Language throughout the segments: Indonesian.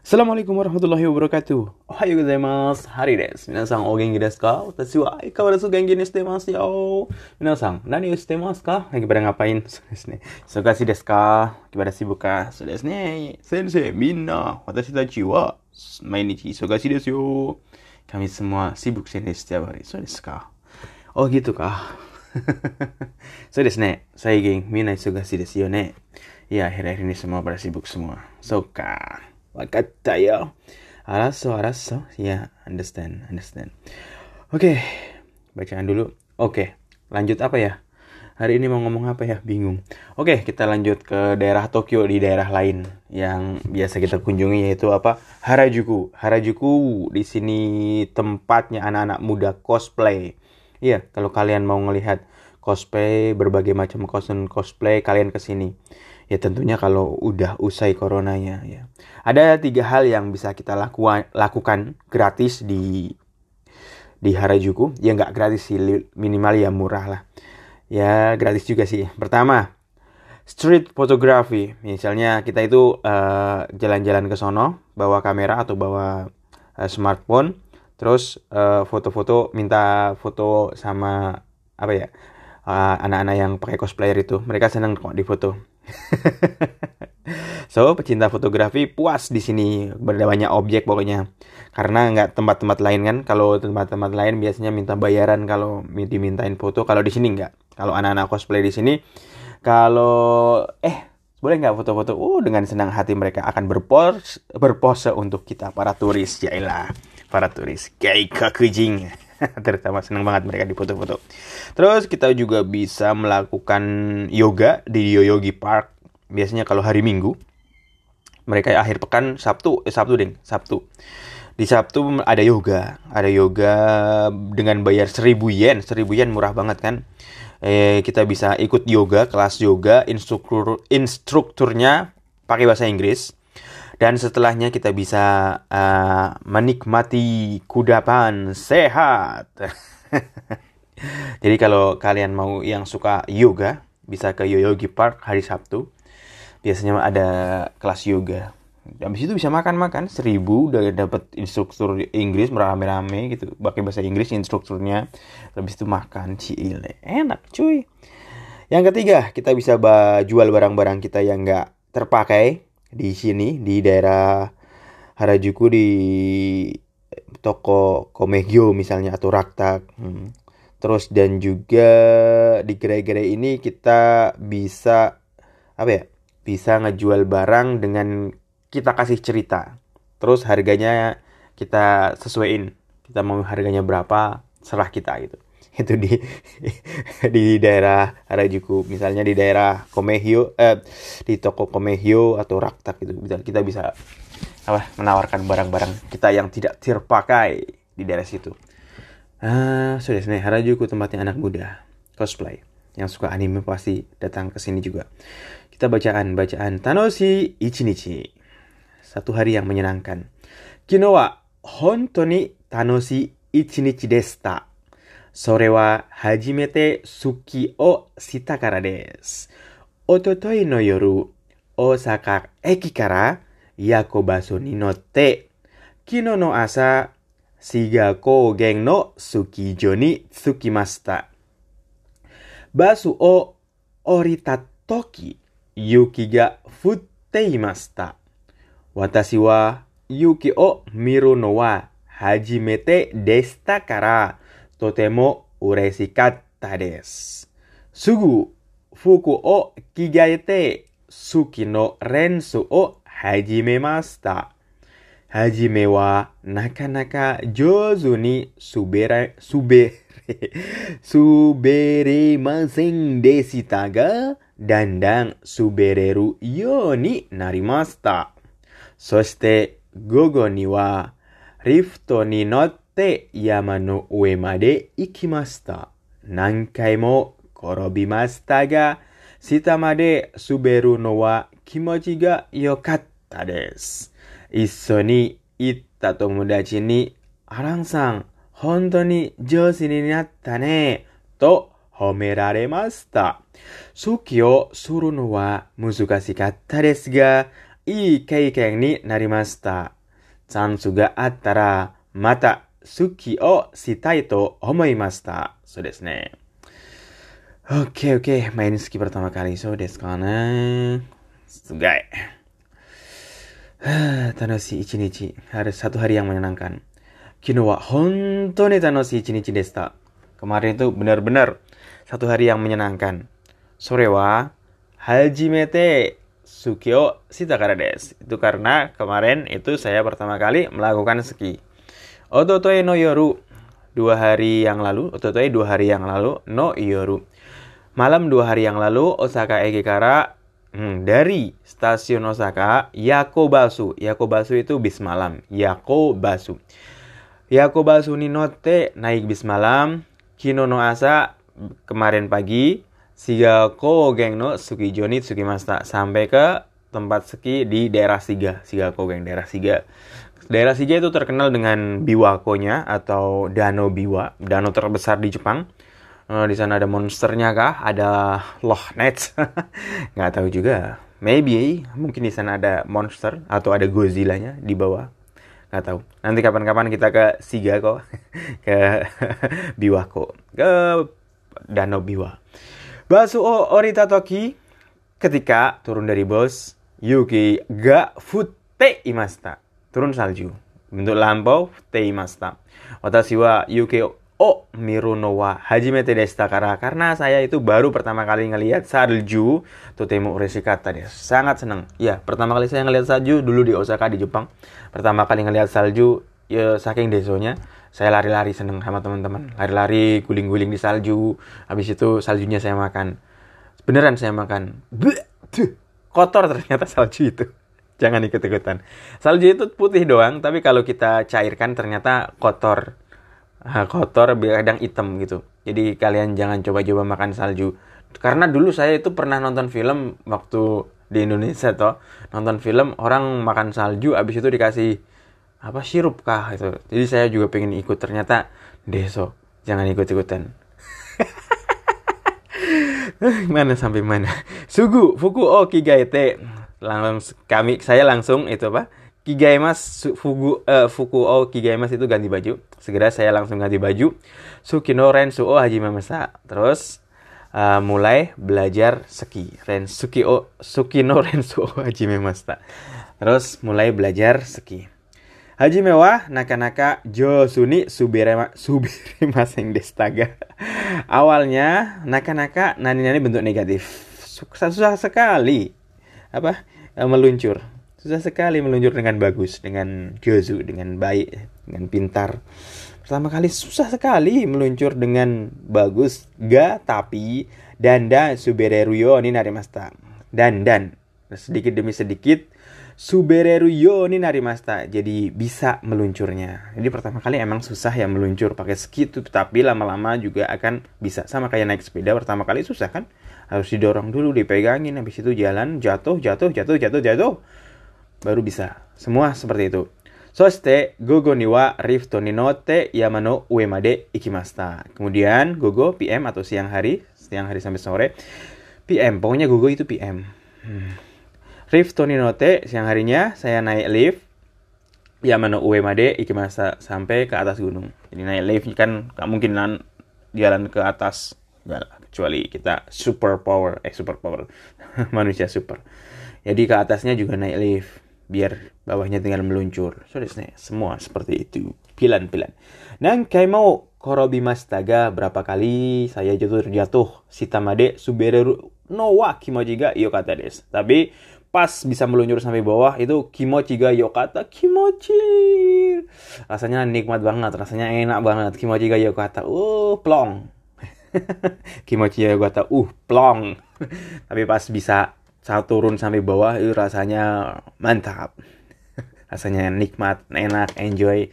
Assalamualaikum warahmatullahi wabarakatuh. Ohayo gozaimasu. Hari desu. Minasan o genki desu ka? Watashi wa aikawarazu genki ni shite masu yo. Minasan, nani o shite masu ka? Lagi pada ngapain? So desu ne. Sogashi desu ka? Lagi sibuk ka? So desu ne. Sensei, minna. Watashi tachi wa mainichi sogashi desu yo. Kami semua sibuk sini setiap hari. So desu ka? Oh gitu kah? so desu ne. Saigeng minna sogashi desu yo ne. Ya, akhir-akhir ini semua pada sibuk semua. So ka? Wakatta yo. Araso, araso. Ya, understand, understand. Oke, bacaan dulu. Oke, lanjut apa ya? Hari ini mau ngomong apa ya? Bingung. Oke, kita lanjut ke daerah Tokyo di daerah lain yang biasa kita kunjungi yaitu apa? Harajuku. Harajuku di sini tempatnya anak-anak muda cosplay. Iya, kalau kalian mau ngelihat cosplay berbagai macam cosplay kalian ke sini. Ya tentunya kalau udah usai coronanya ya. Ada tiga hal yang bisa kita lakukan lakukan gratis di di Harajuku. Ya nggak gratis sih minimal ya murah lah. Ya gratis juga sih. Pertama street photography. Misalnya kita itu jalan jalan-jalan ke sono bawa kamera atau bawa uh, smartphone terus foto-foto uh, minta foto sama apa ya anak-anak uh, yang pakai cosplayer itu mereka senang kok di foto so pecinta fotografi puas di sini. Banyak objek pokoknya. Karena nggak tempat-tempat lain kan. Kalau tempat-tempat lain biasanya minta bayaran kalau dimintain foto. Kalau di sini nggak. Kalau anak-anak cosplay di sini kalau eh boleh nggak foto-foto? Uh dengan senang hati mereka akan berpose berpose untuk kita para turis. Ya para turis. Kayak kakujing terutama senang banget mereka di foto-foto. Terus kita juga bisa melakukan yoga di Yoyogi Park. Biasanya kalau hari Minggu, mereka akhir pekan Sabtu, eh Sabtu ding, Sabtu. Di Sabtu ada yoga, ada yoga dengan bayar 1000 yen, 1000 yen murah banget kan. Eh kita bisa ikut yoga, kelas yoga, instruktur instrukturnya pakai bahasa Inggris dan setelahnya kita bisa uh, menikmati kudapan sehat. Jadi kalau kalian mau yang suka yoga, bisa ke Yoyogi Park hari Sabtu. Biasanya ada kelas yoga. Dan itu bisa makan-makan seribu udah dapat instruktur Inggris merame-rame gitu pakai bahasa Inggris instrukturnya habis itu makan cile enak cuy yang ketiga kita bisa jual barang-barang kita yang nggak terpakai di sini di daerah Harajuku di toko Komegyo misalnya atau Raktak. Hmm. Terus dan juga di gerai-gerai ini kita bisa apa ya? Bisa ngejual barang dengan kita kasih cerita. Terus harganya kita sesuaiin. Kita mau harganya berapa, serah kita gitu itu di di daerah Harajuku. Misalnya di daerah Komehyo eh, di toko Komehyo atau Raktak itu bisa kita bisa apa menawarkan barang-barang kita yang tidak terpakai di daerah situ. Ah sudah nih Harajuku tempatnya anak muda. Cosplay. Yang suka anime pasti datang ke sini juga. Kita bacaan bacaan Tanoshi Ichinichi. Satu hari yang menyenangkan. Kino wa honto ni tanoshi ichinichi desta それは初めて好きをしたからです。おとといの夜、大阪駅からヤコバスに乗って、昨日の朝、志賀高原のスキー場に着きました。バスを降りた時、雪が降っていました。私は雪を見るのは初めてでしたから、とても嬉しかったです。すぐ服を着替えて好きの練習を始めました。はじめはなかなか上手に滑れ、滑れ、滑れませんでしたが、だんだん滑れるようになりました。そして午後にはリフトに乗ってって山の上まで行きました。何回も転びましたが、下まで滑るのは気持ちが良かったです。一緒に行った友達に、アランさん、本当に上手になったね、と褒められました。初期をするのは難しかったですが、いい経験になりました。チャンスがあったら、また好きをしたいと思いました。そうですね。Oke oke, main ski pertama kali so desu ka na? Sugai. Tanoshi ichinichi. Hari satu hari yang menyenangkan. Kino wa hontou ni tanoshi ichinichi deshita. Kemarin itu benar-benar satu hari yang menyenangkan. Sore wa hajimete suki o shita kara desu. Itu karena kemarin itu saya pertama kali melakukan ski. Ototoi no yoru dua hari yang lalu, ototoi dua hari yang lalu, no yoru. Malam dua hari yang lalu, Osaka Egekara hmm, dari stasiun Osaka, Yakobasu. Yakobasu itu bis malam. Yakobasu. Yakobasu ni note naik bis malam. Kino no asa kemarin pagi. Siga Kogeng no Sukijo ni Tsukimasta. Sampai ke tempat ski di daerah Siga. Siga Kogeng, daerah Siga. Daerah Siga itu terkenal dengan biwakonya atau Danau Biwa, danau terbesar di Jepang. Eh, di sana ada monsternya kah? Ada Loch Ness? Nggak tahu juga. Maybe mungkin di sana ada monster atau ada Godzilla-nya di bawah. Nggak tahu. Nanti kapan-kapan kita ke Siga kok, ke Biwako, ke Danau Biwa. Basu o orita toki ketika turun dari bus Yuki ga futte imasta. Turun salju. Bentuk lampau te imasta. Watashi wa Yuki o miru no wa hajimete. Karena saya itu baru pertama kali ngelihat salju totemo ureshikatta desu. Sangat senang. Ya, pertama kali saya ngelihat salju dulu di Osaka di Jepang. Pertama kali ngelihat salju ya saking desonya saya lari-lari seneng sama teman-teman lari-lari guling-guling di salju habis itu saljunya saya makan beneran saya makan Bleh, kotor ternyata salju itu jangan ikut-ikutan. Salju itu putih doang tapi kalau kita cairkan ternyata kotor. Ah, kotor kadang hitam gitu. Jadi kalian jangan coba-coba makan salju. Karena dulu saya itu pernah nonton film waktu di Indonesia toh. Nonton film orang makan salju habis itu dikasih apa sirup kah itu jadi saya juga pengen ikut ternyata deso. Jangan ikut ikutan mana sampai mana? Sugu fuku o kigaete langsung kami saya langsung itu apa? Kigaimas fugu eh, fuku o kigaimas itu ganti baju. Segera saya langsung ganti baju. Sukino rensu o hajime masa terus eh, mulai belajar ski o sukino rensu o hajime masa terus mulai belajar ski Hajime wa nakanaka josu ni suberema suberimasen destaga. Awalnya nakanaka nani-nani bentuk negatif. Susah, susah sekali apa eh, meluncur. Susah sekali meluncur dengan bagus, dengan josu, dengan baik, dengan pintar. Pertama kali susah sekali meluncur dengan bagus, ga tapi danda subereruyo ni narimasta. Dan dan sedikit demi sedikit Subereru yo ni narimasta. Jadi bisa meluncurnya. Jadi pertama kali emang susah ya meluncur pakai ski tapi lama-lama juga akan bisa. Sama kayak naik sepeda pertama kali susah kan? Harus didorong dulu, dipegangin habis itu jalan, jatuh, jatuh, jatuh, jatuh, jatuh. Baru bisa. Semua seperti itu. Soste gogo ni wa rifto ni note yamano ue made ikimasta. Kemudian gogo PM atau siang hari, siang hari sampai sore. PM, pokoknya gogo itu PM. Hmm. Rift Tony Note siang harinya saya naik lift Yamano Uemade Ikimasa sampai ke atas gunung. Jadi naik lift kan nggak mungkin jalan ke atas Nggak lah, kecuali kita super power eh super power manusia super. Jadi ke atasnya juga naik lift biar bawahnya tinggal meluncur. So semua seperti itu. Pilan-pilan. Kai mau korobimashita ga berapa kali saya jatuh terjatuh sitamade subereru no wa kimoji ga yokata desu. Tapi pas bisa meluncur sampai bawah itu kimochi ga yokata kimochi rasanya nikmat banget rasanya enak banget kimochi ga yokata uh plong kimochi ga yokata uh plong. Tapi pas bisa saat turun sampai bawah itu rasanya mantap. Rasanya nikmat enak enjoy.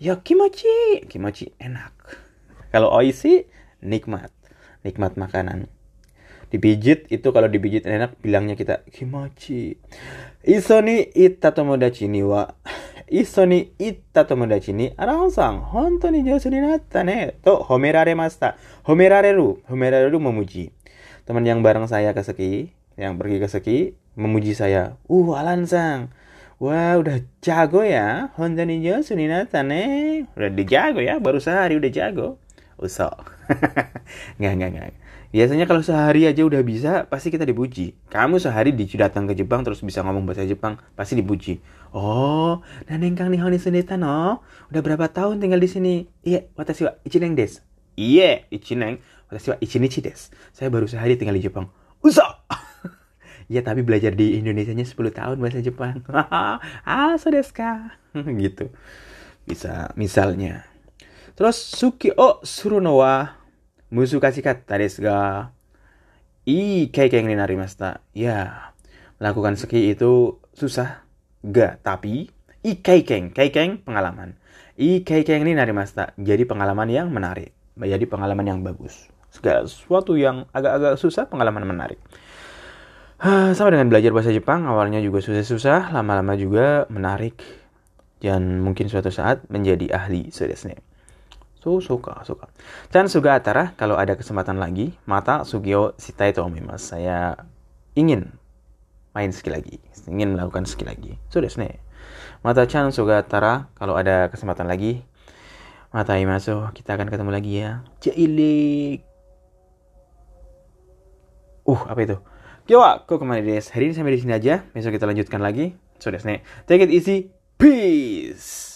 Ya kimochi kimochi enak. Kalau oishi nikmat. Nikmat makanan. Dipijit itu kalau dipijit enak bilangnya kita kimochi. Iso ni itta tomodachi ni wa iso ni itta tomodachi ni Araon-san honto ni jousu ni natta ne to homeraremashita homerareru homerareru memuji teman yang bareng saya ke ski yang pergi ke ski memuji saya. Uh, Alan sang. Wah, udah jago ya. Honda Ninja Suninata nih. Udah dijago ya, baru sehari udah jago. Usok. nggak, nggak, nggak. Biasanya kalau sehari aja udah bisa, pasti kita dipuji. Kamu sehari di datang ke Jepang terus bisa ngomong bahasa Jepang, pasti dipuji. Oh, naneng kang nihon suneta no. Udah berapa tahun tinggal di sini? Iya, watashi wa ichineng des. Iya, ichineng. Watashi wa ichinichi des. Saya baru sehari tinggal di Jepang. Usah. ya tapi belajar di Indonesia nya 10 tahun bahasa Jepang. ah, so gitu. Bisa misalnya. Terus suki o suruno wa 難しかったですが、いい経験になりました. Ya, melakukan ski itu susah, gak, tapi i keikeng, keikeng pengalaman. I keikeng ini narimasta, jadi pengalaman yang menarik, jadi pengalaman yang bagus. Segala sesuatu yang agak-agak susah, pengalaman menarik. Sama dengan belajar bahasa Jepang, awalnya juga susah-susah, lama-lama juga menarik, dan mungkin suatu saat menjadi ahli. So, Suka, suka. Dan juga atara, kalau ada kesempatan lagi, mata sugio sitai to omimas. Saya ingin main ski lagi. Ingin melakukan ski lagi. So, desu. Mata chan suga atara, kalau ada kesempatan lagi, mata imaso, kita akan ketemu lagi ya. Jailik. Uh, apa itu? Kyo kok ke mana des? Hari ini sampai di sini aja. Besok kita lanjutkan lagi. So, desu ne. Take it easy. Peace.